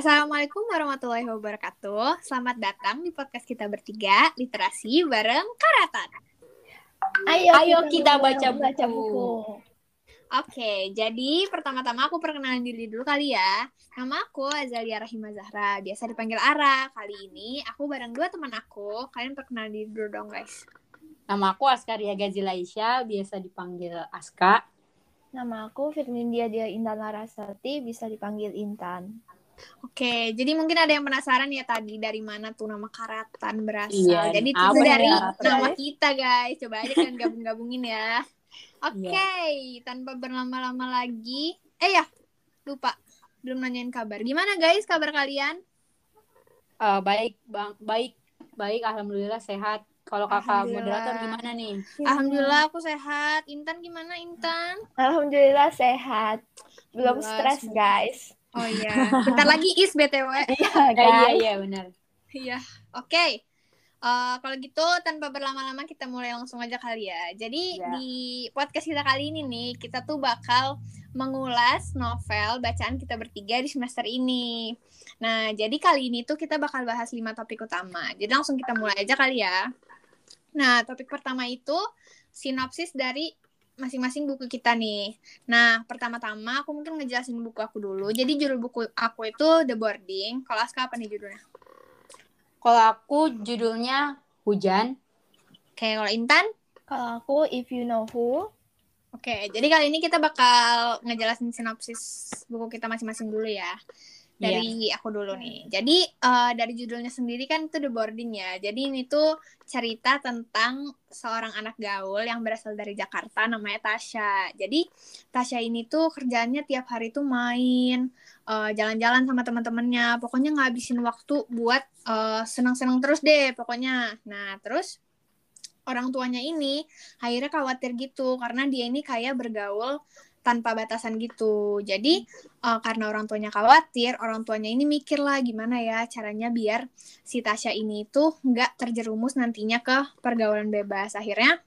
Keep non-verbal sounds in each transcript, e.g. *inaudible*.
Assalamualaikum warahmatullahi wabarakatuh. Selamat datang di podcast kita bertiga, literasi bareng Karatan. Ayo, Ayo kita baca, baca buku. Oke, jadi pertama-tama aku perkenalan diri dulu kali ya. Nama aku Azalia Rahima Zahra, biasa dipanggil Ara. Kali ini aku bareng dua teman aku. Kalian perkenalan diri dulu dong, guys. Nama aku Askaria Gazila Aisyah, biasa dipanggil Aska. Nama aku Firmindia Dia Intan Larasati, bisa dipanggil Intan. Oke, jadi mungkin ada yang penasaran ya tadi dari mana tuh nama Karatan berasal. Iya, jadi itu dari ya? nama kita, guys. Coba aja kalian gabung-gabungin ya. Oke, Iya. tanpa berlama-lama lagi. Eh ya, lupa. Belum nanyain kabar. Gimana guys kabar kalian? Eh, baik, bang, baik, baik. Alhamdulillah sehat. Kalau kakak moderator gimana nih? Alhamdulillah aku sehat. Intan gimana Intan? Alhamdulillah sehat. Belum stres, guys. Oh iya, *laughs* bentar lagi is BTW. *laughs* Iya, Eh, iya, guys. iya benar. Iya, oke. Eh, kalau gitu tanpa berlama-lama kita mulai langsung aja kali ya. Jadi Ya. di podcast kita kali ini nih kita tuh bakal mengulas novel bacaan kita bertiga di semester ini. Nah, jadi kali ini tuh kita bakal bahas lima topik utama. Jadi langsung kita mulai aja kali ya. Nah, topik pertama itu sinopsis dari masing-masing buku kita nih. Nah, pertama-tama aku mungkin ngejelasin buku aku dulu. Jadi judul buku aku itu The Boarding. Kalau Aska apa nih judulnya? Kalau aku judulnya Hujan. Oke, kalau Intan? Kalau aku, if you know who, Oke, jadi kali ini kita bakal ngejelasin sinopsis buku kita masing-masing dulu ya. Dari aku dulu nih. Jadi eh, dari judulnya sendiri kan itu The Boarding ya. Jadi ini tuh cerita tentang seorang anak gaul yang berasal dari Jakarta namanya Tasya. Jadi Tasya ini tuh kerjaannya tiap hari tuh main, eh, jalan-jalan sama teman-temannya. Pokoknya ngabisin waktu buat eh, senang-senang terus deh pokoknya. Nah, terus orang tuanya ini akhirnya khawatir gitu karena dia ini kayak bergaul tanpa batasan gitu. Jadi eh, karena orang tuanya khawatir, orang tuanya ini mikir lah gimana ya caranya biar si Tasya ini tuh nggak terjerumus nantinya ke pergaulan bebas. Akhirnya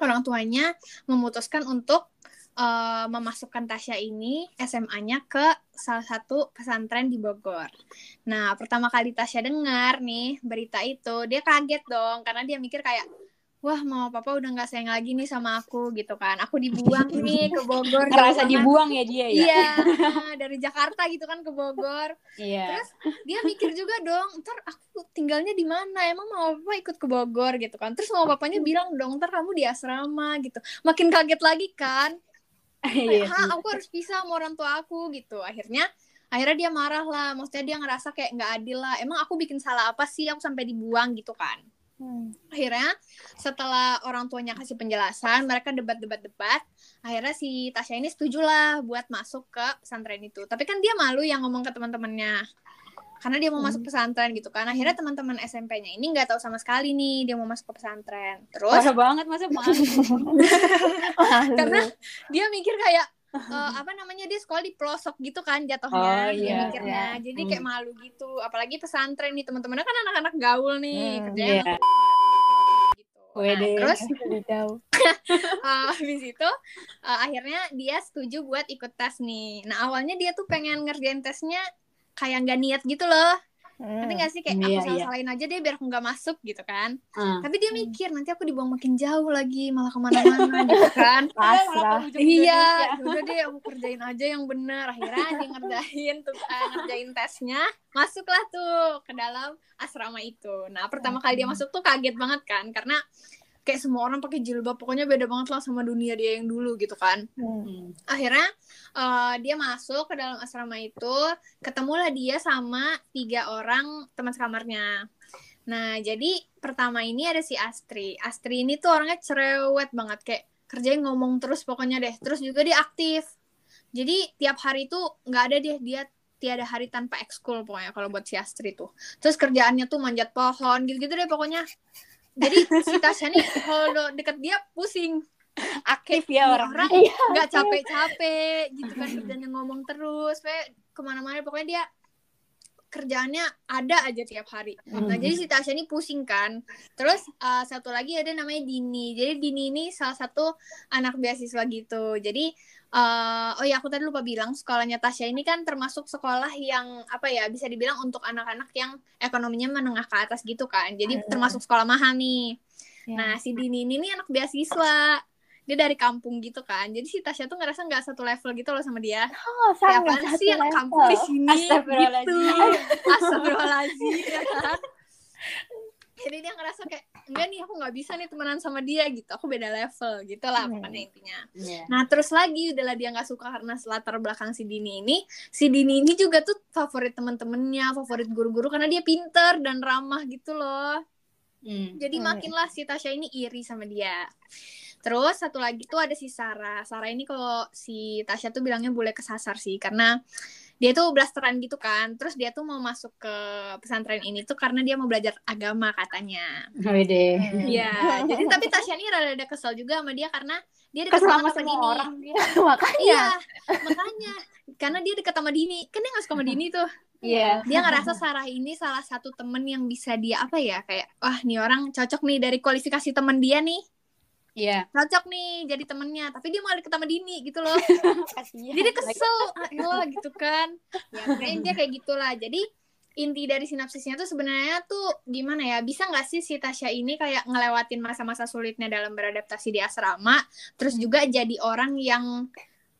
orang tuanya memutuskan untuk eh, memasukkan Tasya ini SMA-nya ke salah satu pesantren di Bogor. Nah, pertama kali Tasya dengar nih berita itu, dia kaget dong karena dia mikir kayak wah mama papa udah nggak sayang lagi nih sama aku gitu kan. Aku dibuang *laughs* nih ke Bogor Ngerasa dibuang ya dia ya? iya *laughs* *laughs* dari Jakarta gitu kan ke Bogor. Iya. terus dia mikir juga dong ntar aku tinggalnya di mana? Emang mama papa ikut ke Bogor? gitu kan. Terus mama papanya bilang dong ntar kamu di asrama gitu. Makin kaget lagi kan. Iya kayak, sih. "Hah, aku harus pisah sama orang tua aku gitu. Akhirnya akhirnya dia marah lah. Maksudnya dia ngerasa kayak nggak adil lah. Emang aku bikin salah apa sih? Aku sampai dibuang gitu kan hmm, akhirnya setelah orang tuanya kasih penjelasan mereka debat-debat-debat akhirnya si Tasya ini setuju lah buat masuk ke pesantren itu. Tapi kan dia malu yang ngomong ke teman-temannya. Karena dia mau masuk pesantren gitu kan. Akhirnya teman-teman SMP-nya ini nggak tahu sama sekali nih dia mau masuk ke pesantren. Terus Parah banget masa malu. *laughs* *laughs* karena dia mikir kayak eh, *laughs* apa namanya dia sekolah di pelosok gitu kan jatuhnya Oh, iya, mikirnya iya. jadi kayak Hmm. malu gitu apalagi pesantren nih teman-temannya kan anak-anak gaul nih Hmm, kerjanya iya. gitu. Nah, terus *laughs* uh, *laughs* habis itu uh, akhirnya dia setuju buat ikut tes nih. Nah awalnya dia tuh pengen ngerjain tesnya kayak nggak niat gitu loh. Hmm. Nanti nggak sih kayak Iya, aku iya. salah-salahin aja deh biar aku nggak masuk gitu kan. Ah. Tapi dia mikir nanti aku dibuang makin jauh lagi malah ke mana-mana *laughs* gitu kan. Pasrah. iya, udah deh aku kerjain aja yang bener. Akhirnya dia ngerjain tuh uh, ngerjain tesnya, masuklah tuh ke dalam asrama itu. Nah pertama kali dia masuk tuh kaget banget kan karena kayak semua orang pakai jilbab pokoknya beda banget lah sama dunia dia yang dulu gitu kan. Hmm. Akhirnya eh, dia masuk ke dalam asrama itu ketemulah dia sama tiga orang teman sekamarnya. Nah jadi pertama ini ada si Astri. Astri ini tuh orangnya cerewet banget kayak kerjain ngomong terus pokoknya deh. Terus juga dia aktif. Jadi tiap hari tuh nggak ada deh dia tiada hari tanpa ekskul pokoknya kalau buat si Astri tuh. Terus kerjaannya tuh manjat pohon gitu-gitu deh pokoknya jadi si Tasya nih kalau deket dia pusing Aktif ya orang. orang Iya. nggak capek-capek gitu kan kerjanya ngomong terus kayak ke mana-mana pokoknya dia kerjaannya ada aja tiap hari. Nah, jadi si Tasya ini pusing kan. Terus uh, satu lagi ada namanya Dini. Jadi Dini ini salah satu anak beasiswa gitu. Jadi eh, oh ya aku tadi lupa bilang sekolahnya Tasya ini kan termasuk sekolah yang apa ya bisa dibilang untuk anak-anak yang ekonominya menengah ke atas gitu kan. Jadi Hmm. termasuk sekolah mahal nih. Ya. Nah si Dini ini nih anak beasiswa. Dia dari kampung gitu kan. Jadi si Tasya tuh ngerasa nggak satu level gitu loh sama dia. oh, Kayak sama apaan sih level. kampung di sini gitu. Astagfirullahaladzim. Ya kan. Jadi dia ngerasa kayak enggak nih aku nggak bisa nih temenan sama dia gitu. Aku beda level gitu lah Hmm. pokoknya intinya. Iya. Nah terus lagi udahlah dia nggak suka karena latar belakang si Dini ini, si Dini ini juga tuh favorit temen-temennya, favorit guru-guru karena dia pinter dan ramah gitu loh. Hmm. Jadi Hmm. makinlah si Tasya ini iri sama dia. Terus satu lagi tuh ada si Sarah. Sarah ini kalau si Tasya tuh bilangnya boleh kesasar sih karena dia tuh blasteran gitu kan. Terus dia tuh mau masuk ke pesantren ini tuh karena dia mau belajar agama katanya. Wede. Iya, jadi tapi Tasya ini rada kesel juga sama dia karena dia dekat sama Dini. orang dia. *laughs* Makanya. Iya, makanya karena dia dekat sama Dini. Kan dia gak suka sama Dini tuh. Iya. Dia ngerasa Sarah ini salah satu temen yang bisa dia apa ya kayak wah nih orang cocok nih dari kualifikasi temen dia nih Iya. cocok nih jadi temennya tapi dia malah sama Dini gitu loh *laughs* Kasihan. jadi dia kesel *laughs* ayolah gitu kan ya pokoknya dia kayak gitulah jadi inti dari sinopsisnya tuh sebenarnya tuh gimana ya bisa nggak sih si Tasya ini kayak ngelewatin masa-masa sulitnya dalam beradaptasi di asrama terus juga jadi orang yang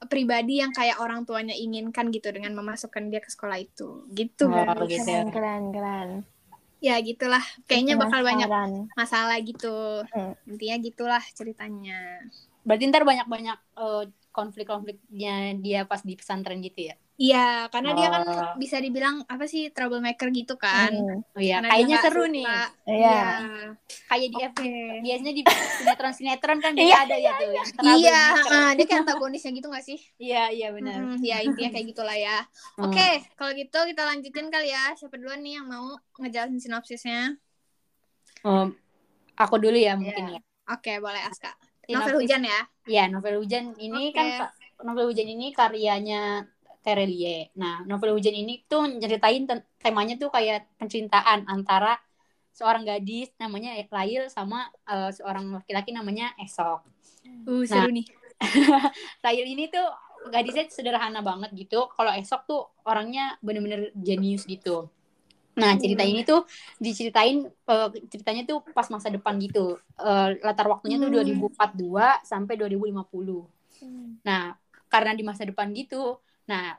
pribadi yang kayak orang tuanya inginkan gitu dengan memasukkan dia ke sekolah itu gitu Oh, guys. gitu. Keren, keren, keren. Ya gitulah. Kayaknya bakal banyak masalah gitu. Hmm. intinya gitulah ceritanya. Berarti ntar banyak-banyak eh, konflik-konfliknya dia pas di pesantren gitu ya? Iya, karena dia kan Oh. bisa dibilang apa sih troublemaker gitu kan. Hmm. Oh iya, Karena kayaknya seru suka. nih. Iya. Kayak di Oke. biasanya di sinetron-sinetron kan dia ada ya tuh yang Iya, dia kayak antagonisnya gitu gak sih? Iya, iya benar. Hmm, ya intinya kayak gitulah ya. Hmm. Oke, kalau gitu kita lanjutin kali ya. Siapa duluan nih yang mau ngejelasin sinopsisnya? Um, aku dulu ya mungkin ya. Oke, boleh Aska. Sinopsis- Novel hujan ya? Iya, novel hujan ini Oke. kan ka- novel hujan ini karyanya Terelie. Nah, novel hujan ini tuh nyeritain temanya tuh kayak pencintaan antara seorang gadis namanya Lail sama eh, seorang laki-laki namanya Esok. Uh, seru nih. *laughs* Lail ini tuh gadisnya sederhana banget gitu. Kalau Esok tuh orangnya bener-bener jenius gitu. Nah, cerita ini tuh diceritain eh, ceritanya tuh pas masa depan gitu. Eh, latar waktunya tuh Hmm. 2042 sampai 2050. Hmm. Nah, karena di masa depan gitu, nah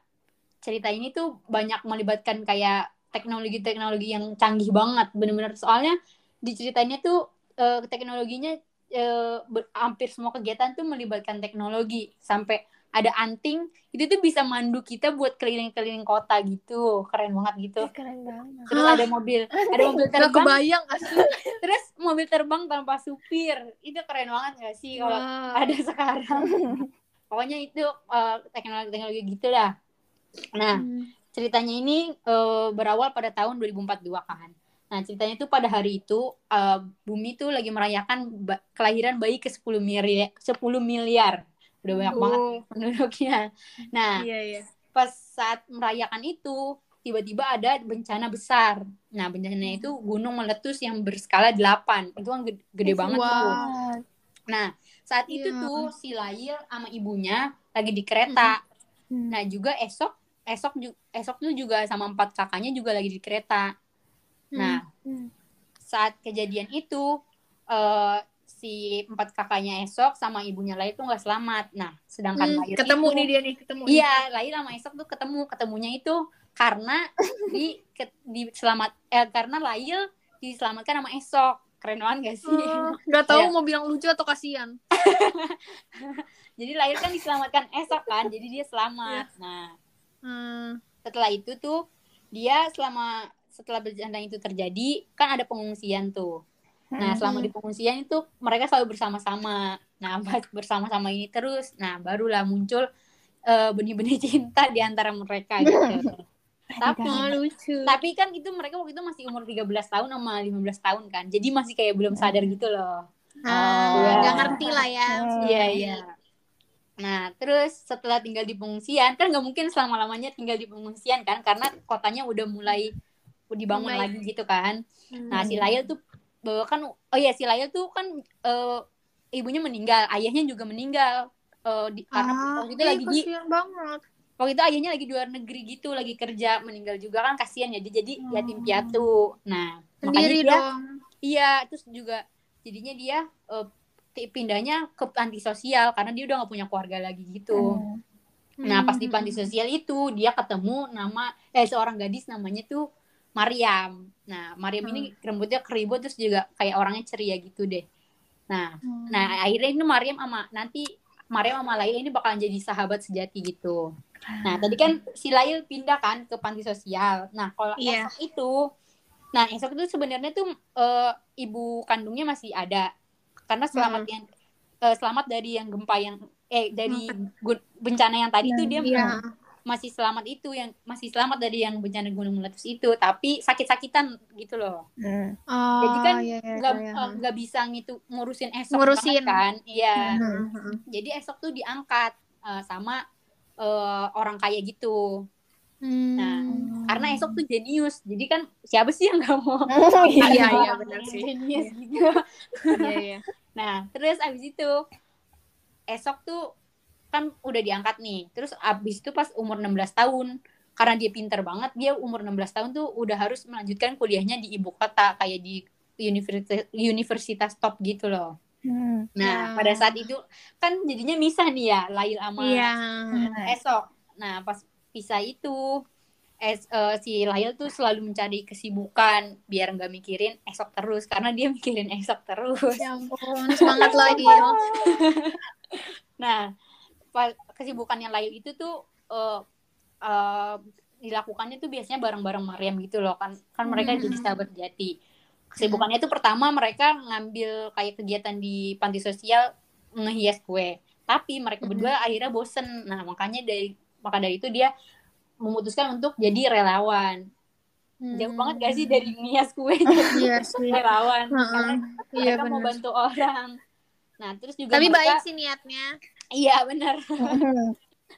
cerita ini tuh banyak melibatkan kayak teknologi-teknologi yang canggih banget, bener-bener soalnya di ceritanya tuh eh, teknologinya eh, ber- hampir semua kegiatan tuh melibatkan teknologi sampai ada anting itu tuh bisa mandu kita buat keliling-keliling kota gitu, keren banget gitu. Ih, Keren banget. Terus Hah? ada mobil, *laughs* ada mobil Gak terbang, kebayang asli. *laughs* terus mobil terbang tanpa supir, itu keren banget gak sih kalau Wow. ada sekarang. *laughs* Pokoknya itu eh, teknologi-teknologi gitu lah. Nah, Hmm. ceritanya ini eh, berawal pada tahun 2042 kan. Nah, ceritanya itu pada hari itu eh, bumi tuh lagi merayakan ba- kelahiran bayi ke 10 miliar 10 miliar. Udah banyak banget penduduknya. Nah, iya iya. pas saat merayakan itu tiba-tiba ada bencana besar. Nah, bencananya itu gunung meletus yang berskala 8. Itu kan gede, gede banget Wow. tuh. Nah, saat itu Iya. tuh si Lail sama ibunya lagi di kereta. Hmm. Nah, juga esok esok esok tuh juga sama empat kakaknya juga lagi di kereta. Nah, Hmm. saat kejadian itu eh si empat kakaknya esok sama ibunya Lail tuh nggak selamat. Nah, sedangkan Hmm, Lail ketemu itu- nih dia nih, ketemu. Iya, Lail sama Esok tuh ketemu. Ketemunya itu karena di ke, di selamat eh, karena Lail diselamatkan sama Esok. Keren banget gak sih? Oh, Gak tahu Iya. mau bilang lucu atau kasihan. *laughs* jadi Lail kan diselamatkan Esok kan, jadi dia selamat. Nah, Hmm. setelah itu tuh dia selama setelah bencana itu terjadi kan ada pengungsian tuh. Nah, selama di pengungsian itu mereka selalu bersama-sama. Nah, bersama-sama ini terus, nah barulah muncul eh, benih-benih cinta di antara mereka gitu. *laughs* Tapi Oh, lucu. tapi kan itu mereka waktu itu masih umur 13 tahun sama 15 tahun kan. Jadi masih kayak belum sadar gitu loh. Ah, Iya. nggak ngerti lah ya. Iya, iya. Nah, terus setelah tinggal di pengungsian, kan nggak mungkin selama-lamanya tinggal di pengungsian kan, karena kotanya udah mulai dibangun Mulai. lagi gitu kan. Nah, Hmm. si Lail tuh eh, kan, oh iya si Lail tuh kan eh, ibunya meninggal, ayahnya juga meninggal. eh, di, karena Ah, waktu itu ih, lagi di banget. waktu itu ayahnya lagi di luar negeri gitu lagi kerja meninggal juga kan kasihan ya dia jadi Hmm. yatim piatu nah makanya Sendiri dia dong. iya terus juga jadinya dia ti- pindahnya ke panti sosial karena dia udah nggak punya keluarga lagi gitu Hmm. nah pas di Hmm. panti sosial itu dia ketemu nama eh seorang gadis namanya tuh Mariam nah Mariam ini rambutnya keribut terus juga kayak orangnya ceria gitu deh nah Hmm. Nah, akhirnya ini Mariam sama nanti Mariam sama Lail ini bakalan jadi sahabat sejati gitu. Nah, tadi kan si Lail pindah kan ke panti sosial. Nah, kalau Iya. esok itu nah, esok itu sebenarnya tuh eh, ibu kandungnya masih ada. Karena selamat Hmm. yang eh, selamat dari yang gempa yang eh dari bencana yang tadi tuh dia Iya. Masih selamat itu yang masih selamat dari yang bencana gunung meletus itu, tapi sakit-sakitan gitu loh Hmm. Oh, Jadi kan iya, iya, nggak iya. eh, nggak bisa gitu ngurusin esok Ngurusin. banget kan iya Hmm, hmm. jadi esok tuh diangkat eh, sama eh, orang kaya gitu Hmm. Nah, karena esok tuh jenius jadi kan siapa sih yang nggak mau *laughs* Iya, iya, benar sih. jenius gitu Iya, iya. *laughs* nah terus abis itu esok tuh kan udah diangkat nih terus abis itu pas umur 16 tahun karena dia pinter banget dia umur 16 tahun tuh udah harus melanjutkan kuliahnya di ibu kota kayak di universitas universitas top gitu loh Hmm. Nah, Ya. pada saat itu kan jadinya misah nih ya, Lail sama Iya. Esok. Nah, pas pisah itu es, eh, si Lail tuh selalu mencari kesibukan biar nggak mikirin Esok terus karena dia *laughs* mikirin Esok terus. Ya ampun, semangat lagi. *laughs* Nah, pa- kesibukannya Lail itu tuh eh, eh, dilakukannya tuh biasanya bareng-bareng Mariam gitu loh kan kan mereka Hmm. jadi sahabat jati. Kesibukannya tuh pertama mereka ngambil kayak kegiatan di panti sosial ngehias kue. Tapi mereka berdua akhirnya bosen. Nah, makanya dari maka dari itu dia memutuskan untuk jadi relawan. Jauh banget gak sih dari ngehias kue *laughs* jadi Hmm. Iya relawan? Heeh. Karena Iya mereka mau bantu orang. Nah, terus juga Tapi mereka, baik sih niatnya. Iya, benar.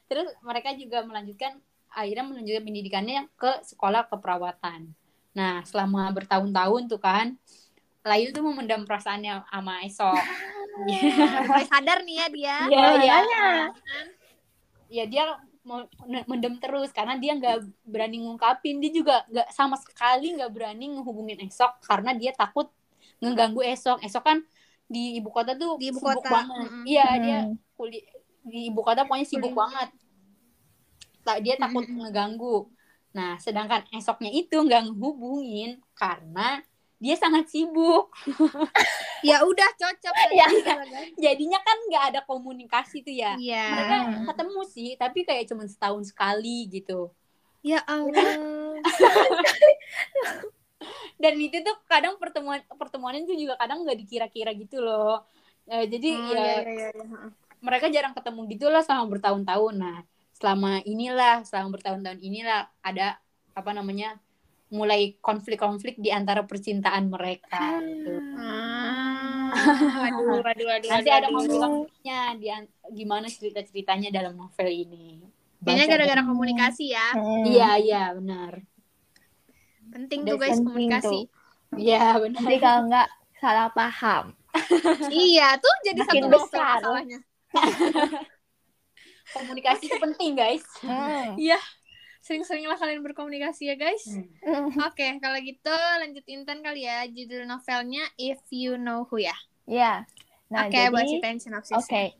Terus mereka juga melanjutkan akhirnya melanjutkan pendidikannya ke sekolah keperawatan. Nah, selama bertahun-tahun tuh kan, Layu tuh memendam perasaannya sama Esok. *laughs* Mulai sadar nih ya dia. Iya, iya. Ya dia mendem terus karena dia nggak berani ngungkapin. Dia juga nggak sama sekali nggak berani ngehubungin Esok karena dia takut ngeganggu Esok. Esok kan di ibu kota tuh Di ibu sibuk kota, banget. Iya, Hmm. dia kuliah di ibu kota pokoknya sibuk banget. Tak dia takut Mm-mm. ngeganggu. Nah, sedangkan esoknya itu nggak ngehubungin karena dia sangat sibuk. *laughs* Ya udah cocok. *laughs* Ya. Jadinya kan nggak ada komunikasi tuh ya. Iya. Mereka Hmm. ketemu sih, tapi kayak cuma setahun sekali gitu. Ya Allah. *laughs* Dan itu tuh kadang pertemuan pertemuannya tuh juga kadang nggak dikira-kira gitu loh. Eh, jadi Oh, ya iya, iya, iya. mereka jarang ketemu gitu lah selama bertahun-tahun. Nah, selama inilah, selama bertahun-tahun inilah ada apa namanya mulai konflik-konflik di antara percintaan mereka. gitu. Ah, aduh, aduh, aduh, Nanti aduh, ada aduh. konflik-konfliknya di an- gimana cerita-ceritanya dalam novel ini. Kayaknya gara-gara komunikasi ya. Hmm. Iya, iya, benar. Penting tuh guys komunikasi. Iya, benar. Jadi kalau nggak salah paham. *laughs* iya, tuh jadi Makin satu besar. masalahnya. *laughs* Komunikasi itu penting, guys. Hmm. Iya. Sering-seringlah kalian berkomunikasi ya guys. Hmm. Oke, kalau gitu lanjut Intan kali ya. Judul novelnya If You Know Who ya. Ya. Nah, Oke, jadi buat ceritain sinopsis. Oke.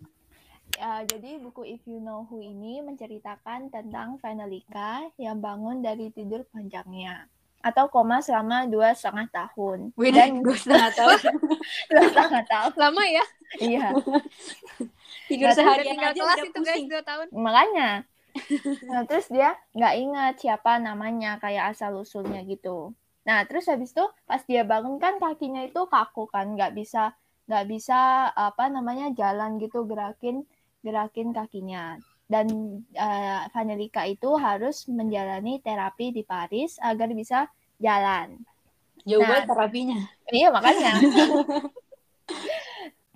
Ya, jadi buku If You Know Who ini menceritakan tentang Vanelika yang bangun dari tidur panjangnya atau koma selama dua setengah tahun. Wih, dan gue setengah tahun. *laughs* dua setengah tahun. Lama ya? iya. Tidur Nah, seharian aja kelas itu guys. 2 tahun. makanya. *laughs* Nah terus dia nggak ingat siapa namanya kayak asal usulnya gitu. Nah terus habis itu pas dia bangun kan kakinya itu kaku kan nggak bisa nggak bisa apa namanya jalan gitu gerakin gerakin kakinya dan eh, Vanelika itu harus menjalani terapi di Paris agar bisa jalan Jauh Nah. banget terapinya. Iya makanya.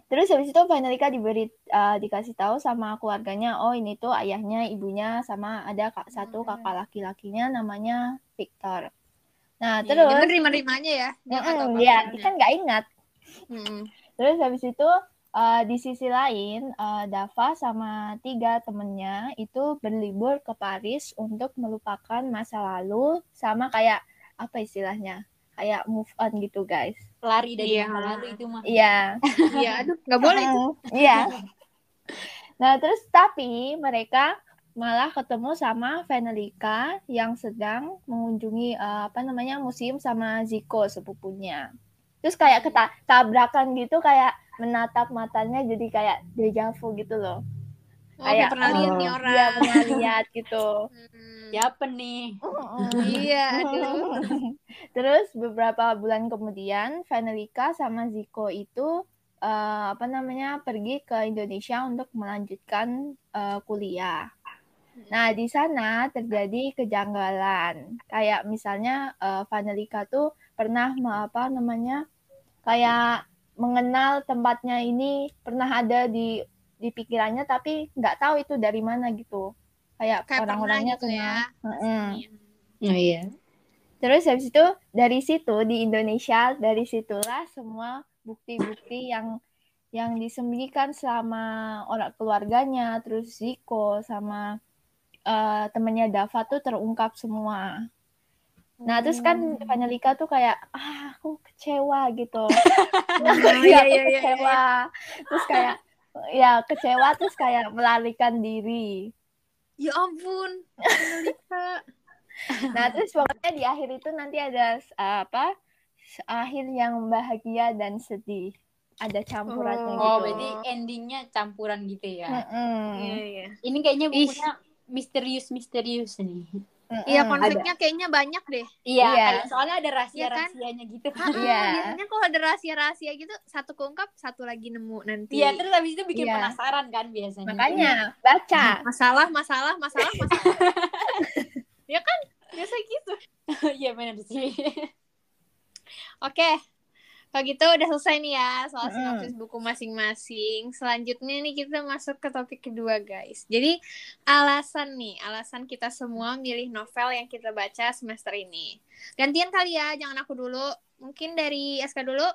Terus habis itu Vanelika diberi uh, dikasih tahu sama keluarganya, oh ini tuh ayahnya, ibunya sama ada kak, satu kakak laki-lakinya namanya Victor. Nah Iya, terus, dia menerima-nerimanya ya. Ya, apa-apanya. dia kan nggak ingat. Mm-mm. Terus habis itu eh, di sisi lain eh, Dava sama tiga temennya itu berlibur ke Paris untuk melupakan masa lalu sama kayak apa istilahnya kayak move on gitu guys. Lari dari Iya. masa lalu itu mah. Iya. Iya, aduh, nggak boleh itu. *laughs* iya. Nah terus tapi mereka malah ketemu sama Venelika yang sedang mengunjungi eh, apa namanya museum sama Ziko sepupunya. Terus kayak keta- tabrakan gitu kayak menatap matanya jadi kayak dejavu gitu loh Oh, Kayak, pernah lihat nih oh, orang. Iya pernah lihat gitu Hmm. siapa nih Iya, aduh. *laughs* Terus beberapa bulan kemudian Venelika sama Ziko itu eh, apa namanya pergi ke Indonesia untuk melanjutkan eh, kuliah. Nah di sana terjadi kejanggalan. Kayak misalnya eh, Venelika tuh pernah apa namanya kayak mengenal tempatnya ini pernah ada di di pikirannya tapi nggak tahu itu dari mana gitu. Kayak, Kayak orang-orangnya gitu ya. kenal. Mm-mm. oh iya Terus habis itu dari situ di Indonesia dari situlah semua bukti-bukti yang yang disembunyikan selama orang keluarganya terus Ziko sama eh, temennya Dava tuh terungkap semua. Nah terus kan Vanelika tuh kayak ah aku kecewa gitu. *laughs* Oh, Iya, iya, aku iya, iya, kecewa. Terus kayak ya kecewa terus kayak melarikan diri. Ya ampun. Annalika. *laughs* Nah, terus pokoknya di akhir itu nanti ada uh, apa? Akhir yang bahagia dan sedih. Ada campurannya gitu. oh berarti endingnya campuran gitu ya Mm-mm. Iya, iya. ini kayaknya bukunya misterius misterius nih Mm-mm. Iya, konfliknya kayaknya banyak deh. iya Iya. kayak soalnya ada rahasia Iya kan? gitu Ah, Iya. Biasanya kalau ada rahasia-rahasia gitu, satu keungkap, satu lagi nemu nanti. iya terus habis itu bikin Iya. penasaran kan biasanya Makanya baca. *laughs* Masalah, masalah, masalah, masalah. *laughs* ya kan? Biasa gitu. *laughs* iya benar sih Oke. Kalau gitu udah selesai nih ya soal sinopsis buku masing-masing. Selanjutnya nih kita masuk ke topik kedua guys. Jadi alasan nih, alasan kita semua milih novel yang kita baca semester ini. Gantian kali ya, jangan aku dulu. Mungkin dari SK dulu.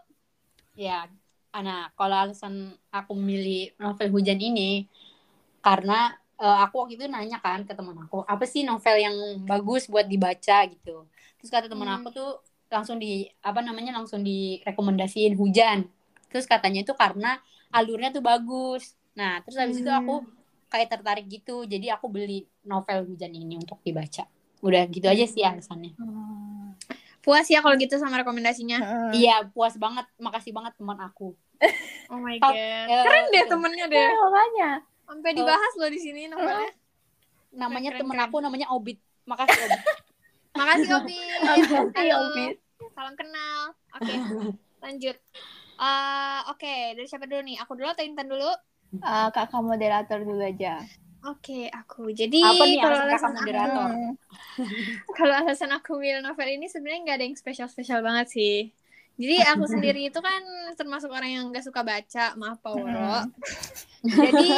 ya Ana kalau alasan aku milih novel hujan ini karena eh, aku waktu itu nanya kan ke teman aku apa sih novel yang bagus buat dibaca gitu terus kata teman Hmm. aku tuh langsung di apa namanya langsung direkomendasiin hujan terus katanya itu karena alurnya tuh bagus nah terus habis itu Hmm. aku kayak tertarik gitu jadi aku beli novel hujan ini untuk dibaca udah gitu aja sih alasannya Puas ya kalau gitu sama rekomendasinya. Mm-mm. iya puas banget makasih banget teman aku *laughs* Oh my god. Eh, Keren deh itu. temennya Ya, deh. makanya. Sampai dibahas loh di sini novelnya. namanya Keren, temen keren. aku namanya Obit makasih Obit *laughs* Makasih Obi. Makasih, Halo. Obit. Salam kenal. Oke, *laughs* lanjut. Eh, Oke, dari siapa dulu nih? Aku dulu atau Intan dulu? Eh, kakak moderator dulu aja. Oke, aku. Jadi Apa nih kalau alasan moderator? Mm. *laughs* kalau alasan aku milih novel ini sebenarnya nggak ada yang spesial-spesial banget sih. Jadi *laughs* aku sendiri itu kan termasuk orang yang nggak suka baca, maaf Pak Woro. Jadi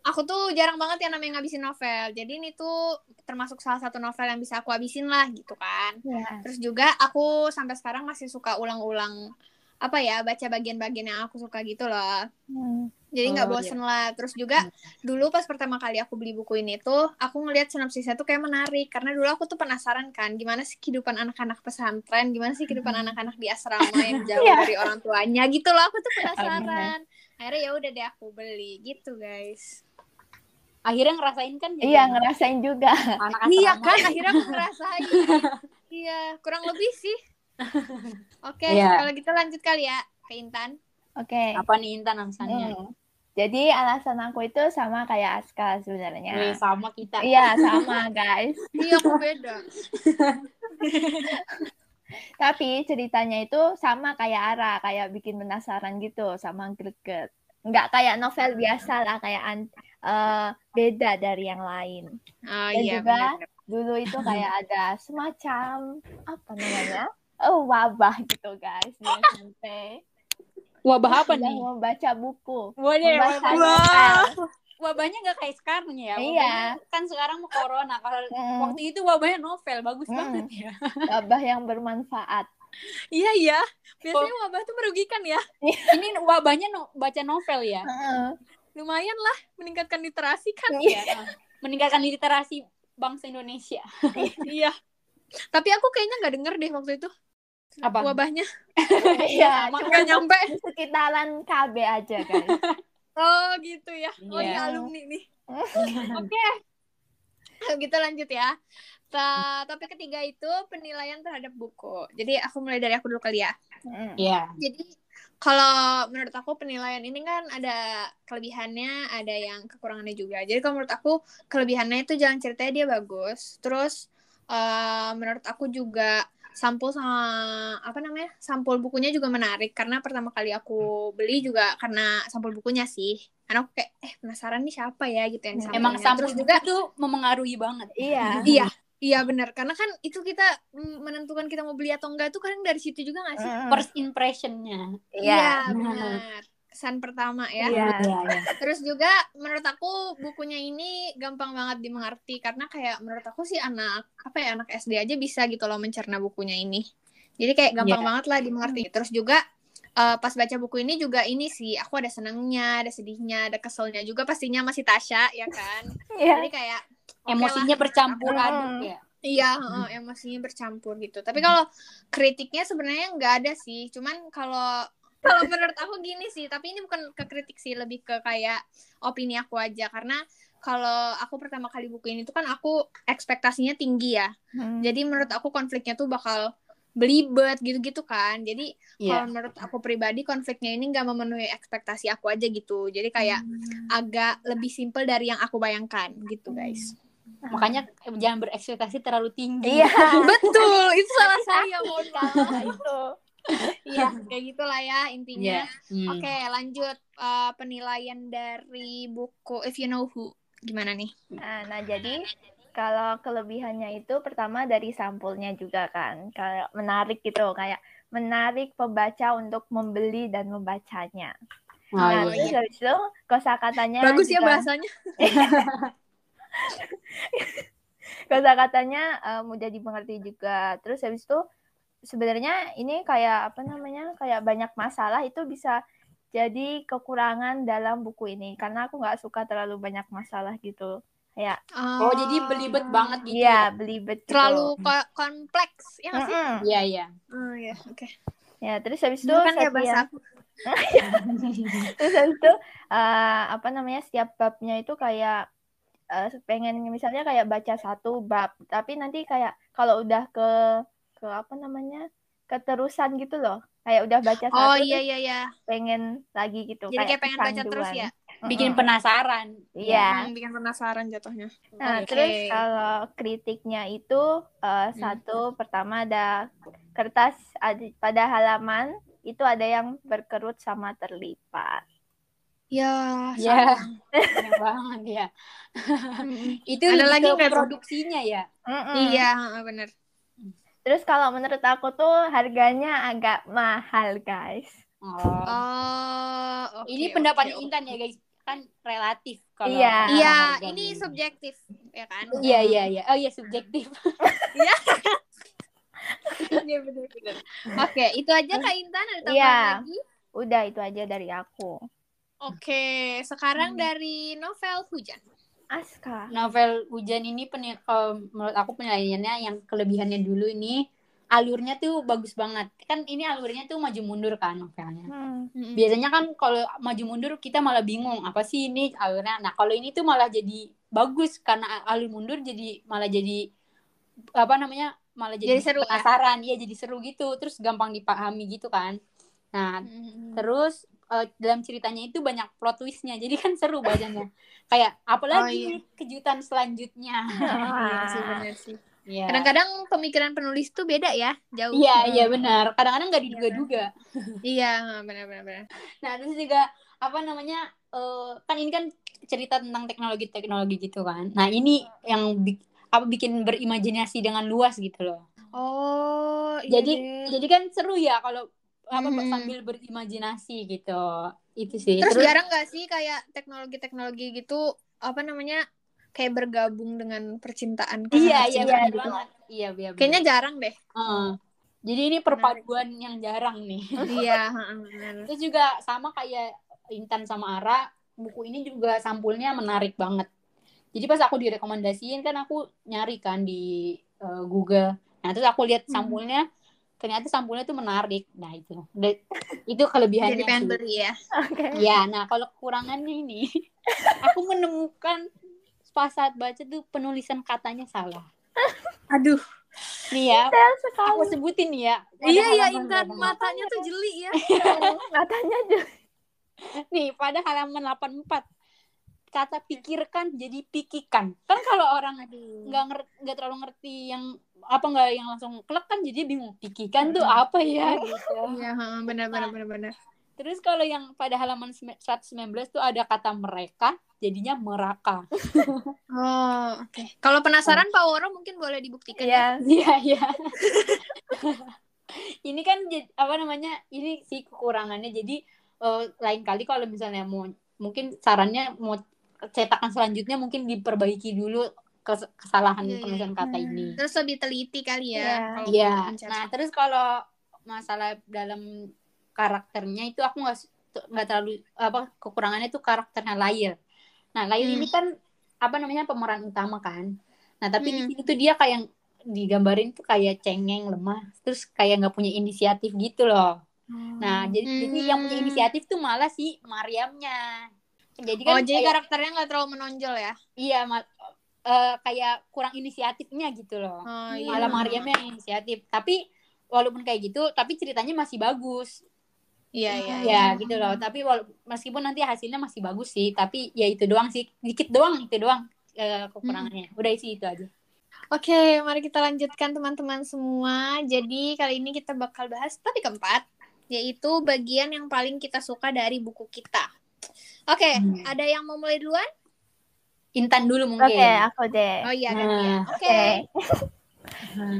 aku tuh jarang banget yang namanya ngabisin novel. Jadi ini tuh termasuk salah satu novel yang bisa aku habisin lah gitu kan. Ya. Terus juga aku sampai sekarang masih suka ulang-ulang apa ya baca bagian-bagian yang aku suka gitu loh. Mm. Jadi nggak Oh, bosen lah. Terus juga dulu pas pertama kali aku beli buku ini tuh, aku ngelihat sinopsisnya tuh kayak menarik. Karena dulu aku tuh penasaran kan, gimana sih kehidupan anak-anak pesantren, gimana sih kehidupan anak-anak di asrama yang *laughs* jauh Iya. dari orang tuanya gitu loh. Aku tuh penasaran. Akhirnya ya udah deh aku beli gitu guys. Akhirnya ngerasain kan jadi Iya, ngerasain juga. anak Iya kan, akhirnya aku ngerasain. *laughs* iya, kurang lebih sih. Oke, Iya. kalau gitu lanjut kali ya ke Intan. Oke. apa nih Intan alasannya Mm. Jadi alasan aku itu sama kayak Aska Wih, sebenarnya. sama kita Iya, sama guys. *laughs* Iya, aku beda. Tapi ceritanya itu sama kayak Ara, kayak bikin penasaran gitu, sama greget. Nggak kayak novel biasa lah, kayak an- eh, beda dari yang lain. Oh Dan iya, juga benar. Dulu itu *laughs* kayak ada semacam apa namanya? Oh, wabah gitu guys SMP. wabah apa nih membaca buku. Waduh, Membaca wabah. novel. wabahnya nggak kayak sekarang ya Iya. Kan sekarang mau corona kalau Mm. waktu itu wabahnya novel bagus Mm. banget ya Wabah yang bermanfaat. Iya iya. Biasanya wabah tuh merugikan ya. Ini wabahnya no, baca novel ya. Heeh. Lumayan lah meningkatkan literasi kan. Iya. Meningkatkan literasi bangsa Indonesia. iya. Tapi aku kayaknya nggak denger deh waktu itu Apa? wabahnya. Iya, cuma Nggak nyampe. di sekitaran KB aja kan. Oh gitu ya. Oh Iya. iya alumni nih. *laughs* Oke. Kita lanjut ya. Ta- topik ketiga itu penilaian terhadap buku. Jadi aku mulai dari aku dulu kali ya. Mm. Iya. Jadi kalau menurut aku penilaian ini kan ada kelebihannya, ada yang kekurangannya juga. Jadi kalau menurut aku kelebihannya itu jalan ceritanya dia bagus. Terus eh, menurut aku juga sampul sama apa namanya sampul bukunya juga menarik karena pertama kali aku beli juga karena sampul bukunya sih. Karena aku kayak eh penasaran nih siapa ya gitu yang sampulnya. Emang sampul Terus juga tuh memengaruhi banget. Iya. iya iya benar karena kan itu kita mm, menentukan kita mau beli atau enggak itu kan dari situ juga nggak sih? Mm. First impressionnya. Iya. benar. Kesan pertama ya. Iya. iya. Terus juga menurut aku bukunya ini gampang banget dimengerti karena kayak menurut aku sih anak apa ya anak SD aja bisa gitu loh mencerna bukunya ini. Jadi kayak gampang Iya. banget lah dimengerti. Terus juga eh, pas baca buku ini juga ini sih aku ada senangnya, ada sedihnya, ada keselnya juga pastinya masih Tasya ya kan. Iya. Jadi kayak Emosinya lah. bercampur Hmm. aduk ya. Iya, heeh, emosinya bercampur gitu. Tapi kalau kritiknya sebenarnya nggak ada sih. Cuman kalau kalau menurut aku gini sih, tapi ini bukan ke kritik sih, lebih ke kayak opini aku aja. Karena kalau aku pertama kali buku ini tuh kan aku ekspektasinya tinggi ya. Mm. Jadi menurut aku konfliknya tuh bakal belibet gitu-gitu kan. Jadi Iya. kalau menurut aku pribadi konfliknya ini nggak memenuhi ekspektasi aku aja gitu. Jadi kayak agak lebih simple dari yang aku bayangkan gitu guys. Makanya eh, jangan berekspektasi terlalu tinggi. Iya. *laughs* Betul, itu salah saya mohon maaf. Kalau itu. Iya, kayak gitulah ya intinya. Iya. Hmm. Oke, lanjut Eh, penilaian dari buku If You Know Who. Gimana nih? Nah, nah, jadi kalau kelebihannya itu pertama dari sampulnya juga kan, kayak menarik gitu, kayak menarik pembaca untuk membeli dan membacanya. Oh, nah, iya. terus habis itu kosakatanya Bagus ya juga- bahasanya. *laughs* kosakatanya eh, mudah dimengerti juga. Terus habis itu sebenarnya ini kayak apa namanya? kayak banyak masalah itu bisa jadi kekurangan dalam buku ini karena aku nggak suka terlalu banyak masalah gitu. Kayak Oh, jadi belibet banget gitu. iya belibet gitu. Terlalu ko- kompleks, ya nggak sih? Mm-mm. Iya, iya. Oh ya, oke. Ya, terus habis itu kan ya setiap- bahasa aku. *laughs* terus habis itu eh, apa namanya setiap babnya itu kayak eh, pengen misalnya kayak baca satu bab tapi nanti kayak kalau udah ke ke apa namanya keterusan gitu loh kayak udah baca satu Oh iya iya iya. pengen lagi gitu Jadi kayak pengen baca terus ya. Bikin penasaran. iya Hmm, bikin penasaran jatuhnya. nah Oke. terus kalau kritiknya itu eh, satu pertama ada kertas ada, pada halaman itu ada yang berkerut sama terlipat Ya, Ya. *laughs* banget ya. Mm-mm. Itu Ada lagi ke produksinya ya. Mm-mm. Iya, heeh, bener. Terus kalau menurut aku tuh harganya agak mahal, guys. Oh. Oh, oke. Ini pendapat oke. Intan ya guys, kan relatif kalau Iya. Iya, ini subjektif, ya kan? Iya iya iya. Oh iya subjektif. Iya *laughs* benar-benar. Oke, itu aja Kak Intan ada tambahan Iya. lagi? Udah itu aja dari aku. Oke, sekarang dari novel Hujan. Aska. Novel Hujan ini peni- kalau menurut aku penilaiannya yang kelebihannya dulu ini alurnya tuh bagus banget. Kan ini alurnya tuh maju mundur kan novelnya. Hmm. Biasanya kan kalau maju mundur kita malah bingung apa sih ini alurnya. Nah, kalau ini tuh malah jadi bagus karena alur mundur jadi malah jadi apa namanya? malah jadi, Jadi seru ya? penasaran. Iya, jadi seru gitu. Terus gampang dipahami gitu kan. Nah, Mm-mm. Terus eh, dalam ceritanya itu banyak plot twistnya, jadi kan seru bacanya. Kayak apalagi Oh, iya. kejutan selanjutnya. *laughs* Iya sih, benar sih. Iya. Kadang-kadang pemikiran penulis tuh beda ya, jauh. Iya iya benar. Kadang-kadang nggak diduga-duga. Iya, *laughs* benar-benar. benar. Nah terus juga apa namanya eh, kan ini kan cerita tentang teknologi-teknologi gitu kan. Nah ini yang bi- apa bikin berimajinasi dengan luas gitu loh. Oh, iya Jadi deh. jadi kan seru ya kalau apa Hmm. sambil berimajinasi gitu. Itu sih. Terus jarang gak sih kayak teknologi-teknologi gitu apa namanya kayak bergabung dengan percintaan Iya iya benar gitu. banget. Iya iya. benar. Kayaknya jarang deh. Heeh. Jadi ini perpaduan yang jarang nih. *laughs* Iya, benar. Terus juga sama kayak Intan sama Ara, buku ini juga sampulnya menarik banget. Jadi pas aku direkomendasiin kan aku nyari kan di eh, Google. Nah, terus aku lihat Hmm. sampulnya ternyata sampulnya tuh menarik. Nah, itu. Itu kelebihannya Jadi pengen beli ya. Oke. Ya, nah kalau kekurangannya ini, *laughs* aku menemukan pas saat baca tuh penulisan katanya salah. *laughs* Aduh. Nih ya, aku sebutin ya. Iya ya halaman Intan, matanya tuh jeli ya. *laughs* Katanya aja. Nih, pada halaman 84 kata pikirkan jadi pikikan. Kan kalau orang nggak nger- nggak terlalu ngerti yang apa nggak yang langsung klek kan jadi bingung pikikan tuh apa ya gitu. Iya, heeh, benar benar benar benar. Terus kalau yang pada halaman sem- 119 tuh ada kata mereka jadinya meraka. *laughs* Oh, oke. Kalau penasaran Pak Woro mungkin boleh dibuktikan ya. *laughs* Iya. Iya, iya. *laughs* ini kan apa namanya? Ini sih kekurangannya. Jadi eh, lain kali kalau misalnya mau mungkin sarannya mau cetakan selanjutnya mungkin diperbaiki dulu kes- kesalahan Iya, iya. penulisan kata Hmm. ini. Terus lebih teliti kali ya. Iya. kalau Iya. mencetak. Nah, terus kalau masalah dalam karakternya itu aku nggak nggak terlalu apa kekurangannya itu karakternya Lail. Nah, Lail Hmm. ini kan apa namanya pemeran utama kan. Nah, tapi di Hmm. sini tuh dia kayak digambarin tuh kayak cengeng, lemah, terus kayak nggak punya inisiatif gitu loh. Nah, jadi, jadi yang punya Hmm. inisiatif tuh malah si Mariamnya. Jadi Oh, kan jadi kayak- karakternya nggak terlalu menonjol ya? iya eh, kayak kurang inisiatifnya gitu loh Oh, iya. malah Mariamnya yang inisiatif tapi walaupun kayak gitu tapi ceritanya masih bagus Iya, iya. ya gitu loh tapi wala- meskipun nanti hasilnya masih bagus sih tapi ya itu doang sih dikit doang itu doang eh, kekurangannya udah sih itu aja Oke, mari kita lanjutkan teman-teman semua. Jadi kali ini kita bakal bahas topik keempat, yaitu bagian yang paling kita suka dari buku kita. Oke, Hmm. ada yang mau mulai duluan? Intan dulu Oke, mungkin aku deh. Oh iya kan Nah. ya. Oke. Oke.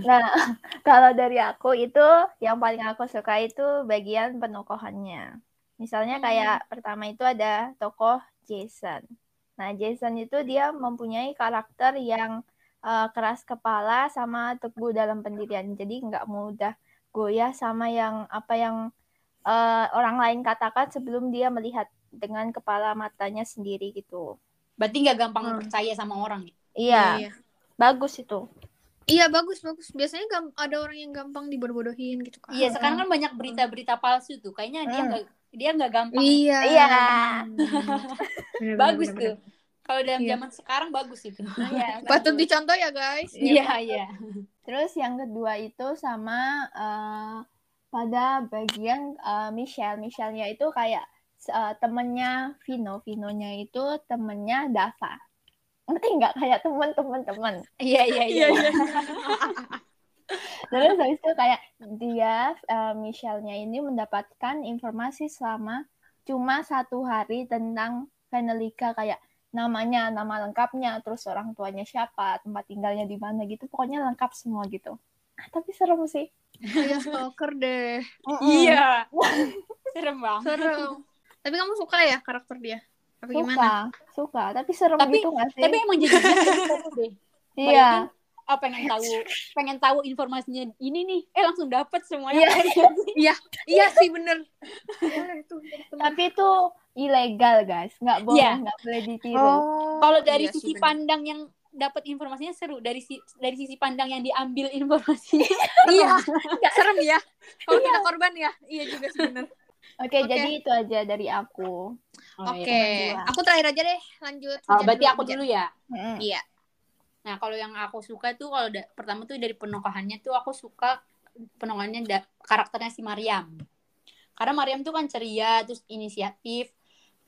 Nah, *laughs* kalau dari aku itu yang paling aku suka itu bagian penokohannya. Misalnya kayak pertama itu ada tokoh Jason. Nah, Jason itu dia mempunyai karakter yang eh, keras kepala sama teguh dalam pendirian. Jadi nggak mudah goyah sama yang apa yang eh, orang lain katakan sebelum dia melihat dengan kepala matanya sendiri gitu. berarti nggak gampang Hmm. percaya sama orang ya? Iya, Iya. bagus itu. Iya, bagus bagus. Biasanya gam- ada orang yang gampang dibodoh-bodohin gitu kan. iya sekarang kan banyak berita-berita palsu tuh kayaknya dia Hmm. nggak dia nggak gampang Iya. Iya. *laughs* Bener, bagus bener, tuh kalau dalam Iya. zaman sekarang bagus itu *laughs* Iya. Patut bagus. dicontoh ya guys. iya iya Terus yang kedua itu sama eh, pada bagian eh, Michelle. Michelle-nya itu kayak eh, temennya Vino. Vinonya itu temennya Dava. Ngerti nggak? Kayak temen-temen temen. iya iya iya Terus habis itu kayak dia eh, Michelle-nya ini mendapatkan informasi selama cuma satu hari tentang Venelika kayak namanya, nama lengkapnya, terus orang tuanya siapa, tempat tinggalnya di mana gitu. Pokoknya lengkap semua gitu. Ah, tapi serem sih. Kayak stalker deh. iya serem banget Serem. Tapi kamu suka ya karakter dia? Apa Suka, gimana? suka. Tapi serem Tapi- gitu nggak sih? tapi emang jadi seru *laughs* deh iya. oh pengen tahu pengen tahu informasinya ini nih eh langsung dapet semuanya Iya. Iya sih bener. Boleh tuh. Tapi itu ilegal, guys. Nggak boleh, Iya. nggak boleh ditiru. Oh. kalau dari iya sisi bener. pandang yang dapat informasinya seru dari si dari sisi pandang yang diambil informasinya *laughs* Iya. Serem ya. Kalau kita korban ya. Iya juga sih Oke, Oke. jadi itu aja dari aku. Oh, Oke. iya. dua. Aku terakhir aja deh. Lanjut. Oh, berarti dulu, aku hujan. dulu ya Mm-mm. Iya. Nah, kalau yang aku suka tuh kalau da- pertama tuh dari penokohannya tuh aku suka penokohannya da- karakternya si Mariam. Karena Mariam tuh kan ceria, terus inisiatif,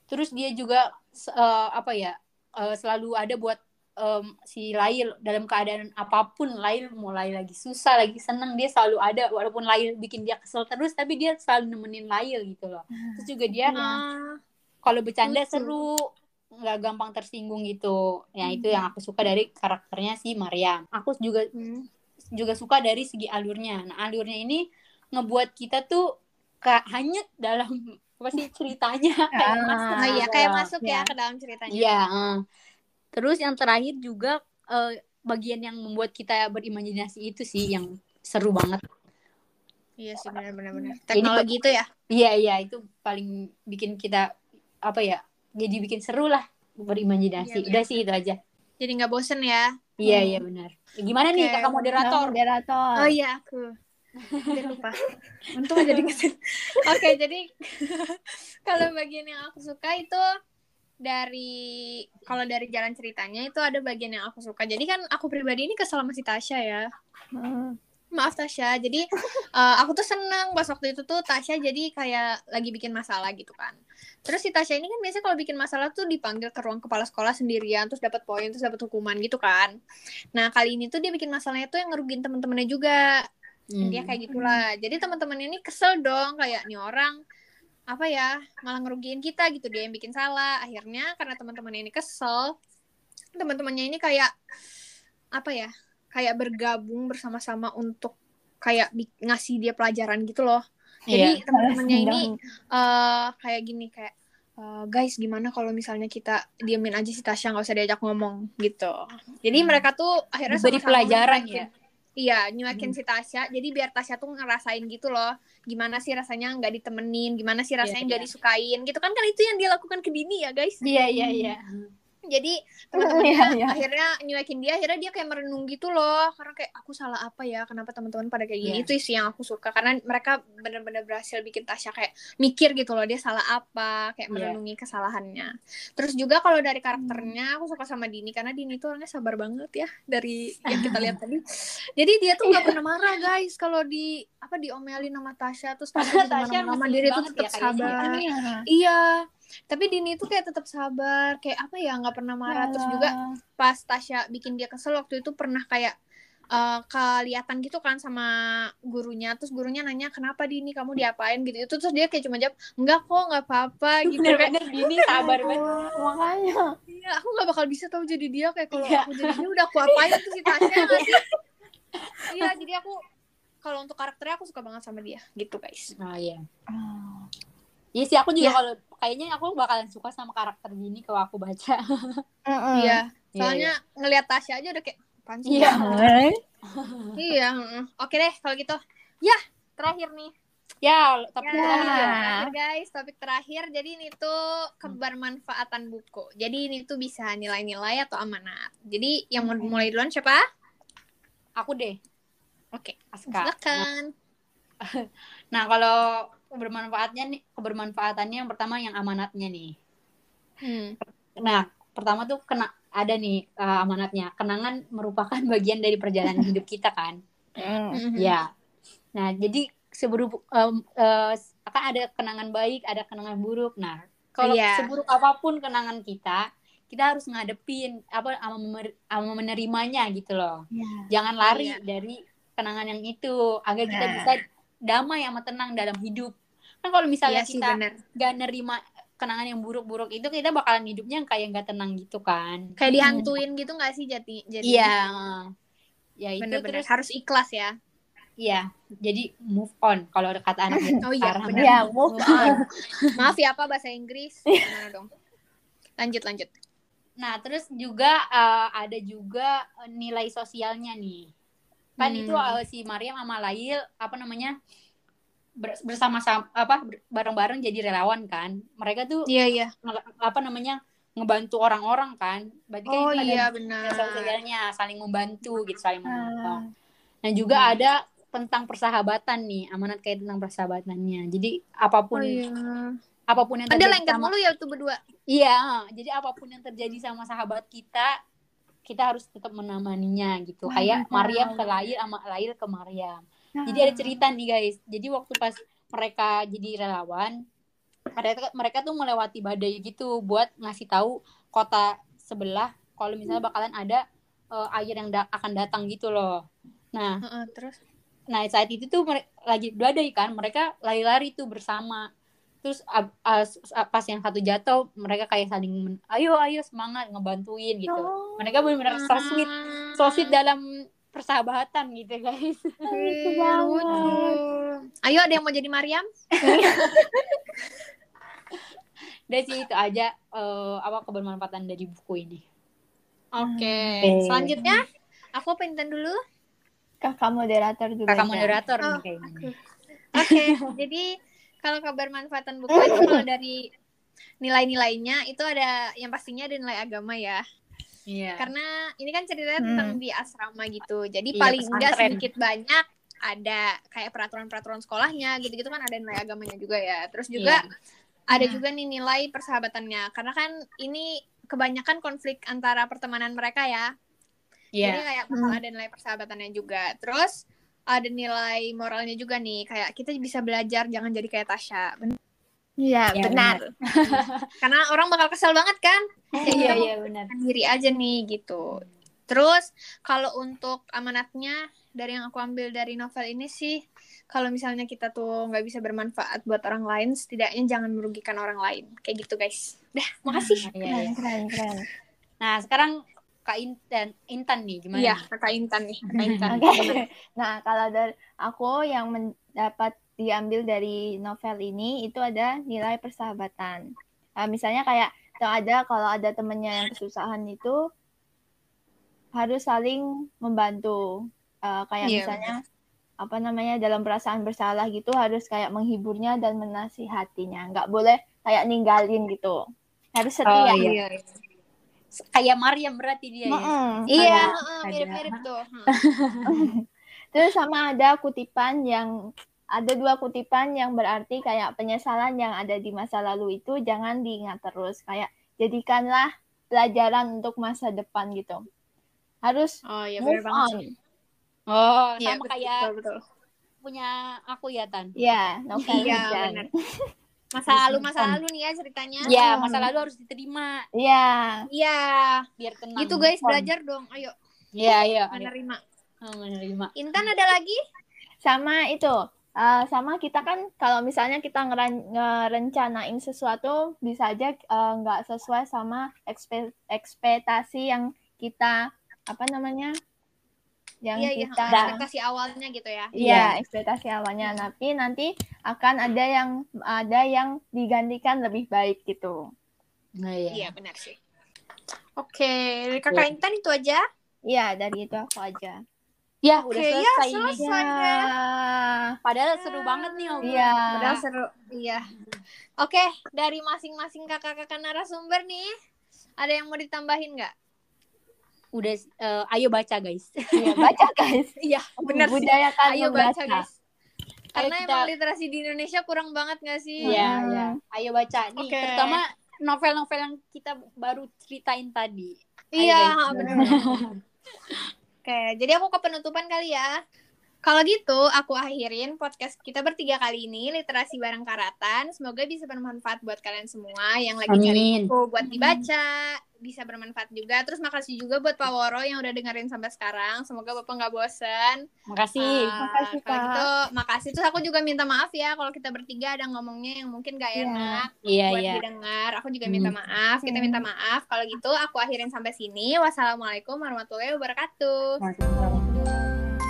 terus dia juga eh, apa ya eh, selalu ada buat em, si Lail dalam keadaan apa pun Lail mulai lagi susah lagi seneng dia selalu ada walaupun Lail bikin dia kesel terus tapi dia selalu nemenin Lail gitu loh terus juga dia Ah, kalau bercanda Lucu. seru nggak gampang tersinggung gitu ya itu yang aku suka dari karakternya si Mariam aku juga hmm. juga suka dari segi alurnya nah alurnya ini ngebuat kita tuh kayak hanyut dalam apa sih ceritanya kayak Ah, masuk Oh iya, gitu kayak masuk ya Iya. ke dalam ceritanya. Iya, eh. Terus yang terakhir juga eh, bagian yang membuat kita berimajinasi itu sih yang seru banget Iya sih benar-benar. Jadi, Teknologi itu ya. Iya iya itu paling bikin kita apa ya? Jadi bikin seru lah berimajinasi. Iya, Udah sih itu aja. Jadi nggak bosen ya. Iya Hmm. iya benar. Gimana nih Oke. kakak moderator? moderator. Oh iya aku. Lupa. Untung aja dikasih. Oke, jadi *laughs* kalau bagian yang aku suka itu dari kalau dari jalan ceritanya itu ada bagian yang aku suka. Jadi kan aku pribadi ini kesel sama si Tasya ya. Hmm. Maaf Tasya. Jadi *laughs* eh, aku tuh seneng pas waktu itu tuh Tasya jadi kayak lagi bikin masalah gitu kan. Terus si Tasya ini kan biasanya kalau bikin masalah tuh dipanggil ke ruang kepala sekolah sendirian terus dapat poin terus dapat hukuman gitu kan. Nah, kali ini tuh dia bikin masalahnya tuh yang ngerugiin temen-temennya juga Hmm. dia kayak gitulah jadi teman-teman ini kesel dong kayak nih orang apa ya malah ngerugiin kita gitu dia yang bikin salah akhirnya karena teman-teman ini kesel teman-temannya ini kayak apa ya kayak bergabung bersama-sama untuk kayak ngasih dia pelajaran gitu loh jadi Iya. teman-temannya ini eh kayak gini kayak "Eh, guys gimana kalau misalnya kita diemin aja si Tasya nggak usah diajak ngomong gitu jadi Hmm. mereka tuh akhirnya sama-sama pelajaran ya. Iya, nyuekin Hmm. si Tasya. Jadi biar Tasya tuh ngerasain gitu loh. Gimana sih rasanya nggak ditemenin, gimana sih rasanya Iya, nggak iya. disukain gitu kan kan itu yang dia lakukan ke Dini ya guys. Iya iya iya. Jadi teman-temannya *laughs* Iya, iya. akhirnya nyuekin dia, akhirnya dia kayak merenung gitu loh. Karena kayak aku salah apa ya? Kenapa teman-teman pada kayak gini? Iya. Itu sih yang aku suka karena mereka benar-benar berhasil bikin Tasya kayak mikir gitu loh dia salah apa, kayak Iya. merenungi kesalahannya. Terus juga kalau dari karakternya aku suka sama Dini karena Dini tuh orangnya sabar banget ya dari *laughs* yang kita lihat tadi. Jadi dia tuh nggak pernah marah guys kalau di apa diomelin sama Tasya terus Tasya Tasya ngeselin dia tuh tetap ya sabar. Iya. Iya, tapi Dini tuh kayak tetap sabar, kayak apa ya nggak pernah marah. Terus juga pas Tasya bikin dia kesel waktu itu pernah kayak eh, kelihatan gitu kan sama gurunya. Terus gurunya nanya kenapa Dini kamu diapain gitu. Itu terus dia kayak cuma jawab enggak kok nggak apa-apa gitu. kayak Bener-bener Dini sabar banget. Aduh, *laughs* makanya iya aku nggak bakal bisa tahu jadi dia kayak kalau Iya. aku jadi dia udah aku apain tuh si Tasya? Iya jadi aku kalau untuk karakternya aku suka banget sama dia gitu guys. Oh iya. Ah. Iya sih aku juga Ya. kalau kayaknya aku bakalan suka sama karakter Dini kalau aku baca. *laughs* Iya, Iya, soalnya ngelihat Tasya aja udah kayak apaan sih? Iya. Iya, heeh. oke deh kalau gitu. Ya, terakhir nih. Ya, tapi Ya, terakhir ya. terakhir guys, topik terakhir. Jadi ini tuh kebermanfaatan buku. Jadi ini tuh bisa nilai-nilai atau amanat. Jadi yang mau mulai duluan siapa? Aku deh, Oke, Aska. silakan. *laughs* Nah, kalau kebermanfaatnya nih, kebermanfaatannya yang pertama yang amanatnya nih. Hmm. Nah, pertama tuh kena ada nih uh, amanatnya. Kenangan merupakan bagian dari perjalanan hidup kita kan. mm. Ya. Nah, jadi seburuk em, eh, akan ada kenangan baik, ada kenangan buruk. Nah, kalau Iya. seburuk apa pun kenangan kita, kita harus ngadepin apa sama menerimanya gitu loh. Iya. Jangan lari Iya. dari kenangan yang itu agar kita Nah. bisa damai sama tenang dalam hidup. Kan kalau misalnya Iya sih kita bener. gak nerima kenangan yang buruk-buruk itu kita bakalan hidupnya kayak nggak tenang gitu kan. Kayak dihantuin gitu gak sih jadi? jadi Iya. Ya itu Bener-bener terus harus ikhlas ya. Iya, jadi move on kalau kata anak *laughs* Oh iya, benar. Ya, move on. *laughs* Maaf ya apa bahasa Inggris? *laughs* Gimana dong? Lanjut lanjut. Nah, terus juga eh, ada juga nilai sosialnya nih. Kan Hmm. itu eh, si Mariam sama Lail apa namanya? Ber- bersama-sama apa bareng-bareng jadi relawan kan. Mereka tuh Iya iya. apa namanya? ngebantu orang-orang kan. Berarti kan Oh itu ada iya nilai benar. sosialnya, saling membantu gitu, saling menolong. Dan juga Hmm. ada tentang persahabatan nih, amanat kayak tentang persahabatannya. Jadi apa pun Oh iya. apa pun yang Ada terjadi lengket sama mulu ya tuh berdua. Iya, jadi apa pun yang terjadi sama sahabat kita, kita harus tetap menemaninya gitu. Kayak. Mariam ke Lail sama Lail ke Jadi Ah. ada cerita nih guys. Jadi waktu pas mereka jadi relawan, mereka mereka tuh melewati badai gitu buat ngasih tahu kota sebelah kalau misalnya bakalan ada eh, air yang da- akan datang gitu loh. Nah, Heeh, terus Nah saat itu tuh mere- lagi badai kan, mereka lari-lari tuh bersama. Terus ab- as- pas yang satu jatuh, mereka kayak saling, ayo ayo semangat ngebantuin gitu. Oh, Mereka benar-benar so sweet, so sweet dalam persahabatan gitu guys. *laughs* lucu banget. Ayo ada yang mau jadi Mariam? *laughs* Udah sih itu aja eh, apa kebermanfaatan dari buku ini. Oke. Oke. Selanjutnya aku pinten dulu. Kakak moderator juga. Kakak Jan. moderator Oh, nih kayaknya. Oke, *laughs* jadi kalau kabar manfaatan buku itu kalau dari nilai-nilainya itu ada yang pastinya ada nilai agama ya. Iya. Karena ini kan ceritanya Hmm. tentang di asrama gitu. Jadi Iya, paling enggak sedikit banyak ada kayak peraturan-peraturan sekolahnya gitu-gitu kan ada nilai agamanya juga ya. Terus juga Iya. ada Hmm. juga nih nilai persahabatannya. Karena kan ini kebanyakan konflik antara pertemanan mereka ya. Iya. Jadi kayak bakal Hmm. ada nilai persahabatannya juga. Terus ada nilai moralnya juga nih. Kayak kita bisa belajar jangan jadi kayak Tasya. Bener. Iya, Ya, benar. *laughs* Karena orang bakal kesel banget kan. Ya, Iya, iya benar. mau diri aja nih gitu. Terus kalau untuk amanatnya dari yang aku ambil dari novel ini sih kalau misalnya kita tuh nggak bisa bermanfaat buat orang lain, setidaknya jangan merugikan orang lain. Kayak gitu guys. Dah, makasih. Iya, Keren, iya. keren, keren. Nah, sekarang Kak Intan, Intan nih gimana? Iya, kakak Intan nih. Kakak Intan. *laughs* Nah, kalau dari aku yang mendapat diambil dari novel ini itu ada nilai persahabatan. Nah, misalnya kayak tuh ada kalau ada temennya yang kesusahan itu harus saling membantu. Eh, kayak Iya, misalnya apa namanya dalam perasaan bersalah gitu harus kayak menghiburnya dan menasihatinya. Nggak boleh kayak ninggalin gitu. Harus Oh, setia. iya. Kayak Maryam berarti dia ya. Iya, Ada- heeh, mirip-mirip tuh. *laughs* Terus sama ada kutipan yang ada dua kutipan yang berarti kayak penyesalan yang ada di masa lalu itu jangan diingat terus kayak jadikanlah pelajaran untuk masa depan gitu. Harus Oh iya move benar banget. on. sih. Oh, Iya, sama betul, kayak betul, betul. punya aku ya, Tan. Ya, novel Iya, hujan. benar. Masa lalu masa lalu nih ya ceritanya. Iya, Hmm. masa lalu harus diterima Iya. Iya. biar tenang. Gitu guys, belajar dong. Ayo, Iya, iya. ayo. menerima. Oh, menerima. Intan ada lagi? Sama itu. Eh, sama kita kan kalau misalnya kita ngeren- ngerencanain sesuatu bisa aja eh, nggak sesuai sama ekspe- ekspektasi yang kita apa namanya yang Iya, iya. kita Ekspektasi awalnya gitu ya. Iya, ekspektasi awalnya. Tapi nanti akan ada yang ada yang digantikan lebih baik gitu. Nah, iya. Iya, benar sih. Oke, dari kakak Intan itu aja. Iya, dari itu aku aja. Ya, udah Oke, ya, selesai ini. selesai. Ya. Padahal seru banget nih obrolan. Iya. Padahal seru. Iya. Oke, dari masing-masing kakak-kakak narasumber nih, ada yang mau ditambahin nggak? Udah eh, ayo baca, guys. Iya, baca guys. *laughs* Iya, benar sih. Budayakan Ayo membaca. baca, guys. Karena kita- emang literasi di Indonesia kurang banget nggak sih? Iya, Hmm. iya. Ayo baca nih, Oke. terutama novel-novel yang kita baru ceritain tadi. Ayo, Iya, benar. *laughs* Oke, jadi aku ke penutupan kali ya. Kalau gitu, aku akhirin podcast kita bertiga kali ini, Literasi Bareng Karatan. Semoga bisa bermanfaat buat kalian semua yang lagi cari Amin. buku buat dibaca. Bisa bermanfaat juga. Terus makasih juga buat Pak Woro yang udah dengerin sampai sekarang. Semoga Bapak nggak bosen. Makasih. Ah, Makasih, kalau Pak. gitu, makasih. Terus aku juga minta maaf ya kalau kita bertiga ada ngomongnya yang mungkin gak Iya. enak Iya, buat iya. didengar. Aku juga minta Hmm. maaf. Kita Hmm. minta maaf. Kalau gitu, aku akhirin sampai sini. Wassalamualaikum warahmatullahi wabarakatuh.